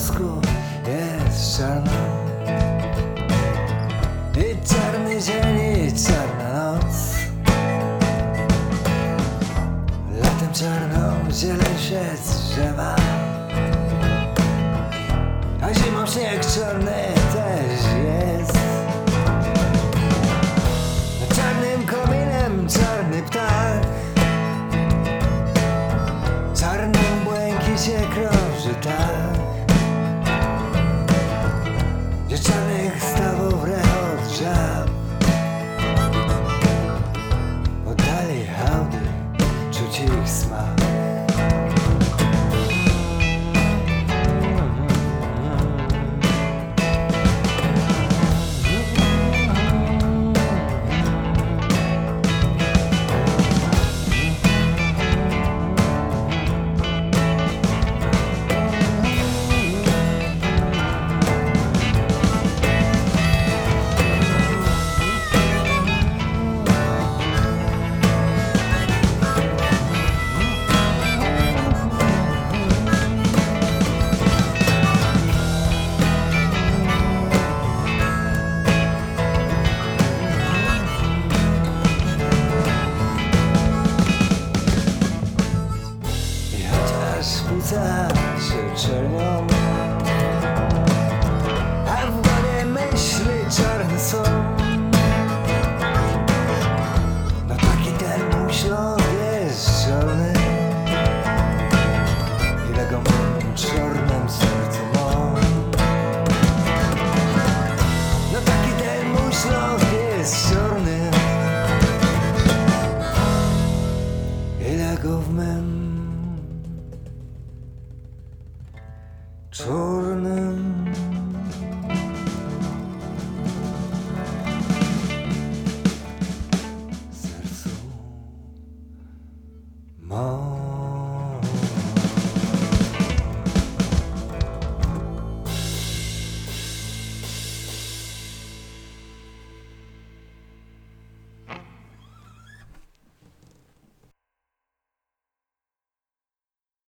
mózgu jest czarno. I czarny dzień i czarna noc. Latem czarną zieleń się drzewa A zimą śnieg czarny chociaż płuca się czernią. A w głowie myśli czarne są. No taki ten mój śląsk jest czarny Ile go w czarnym sercu mam No taki ten mój śląsk jest czarny Ile go w mym czarnym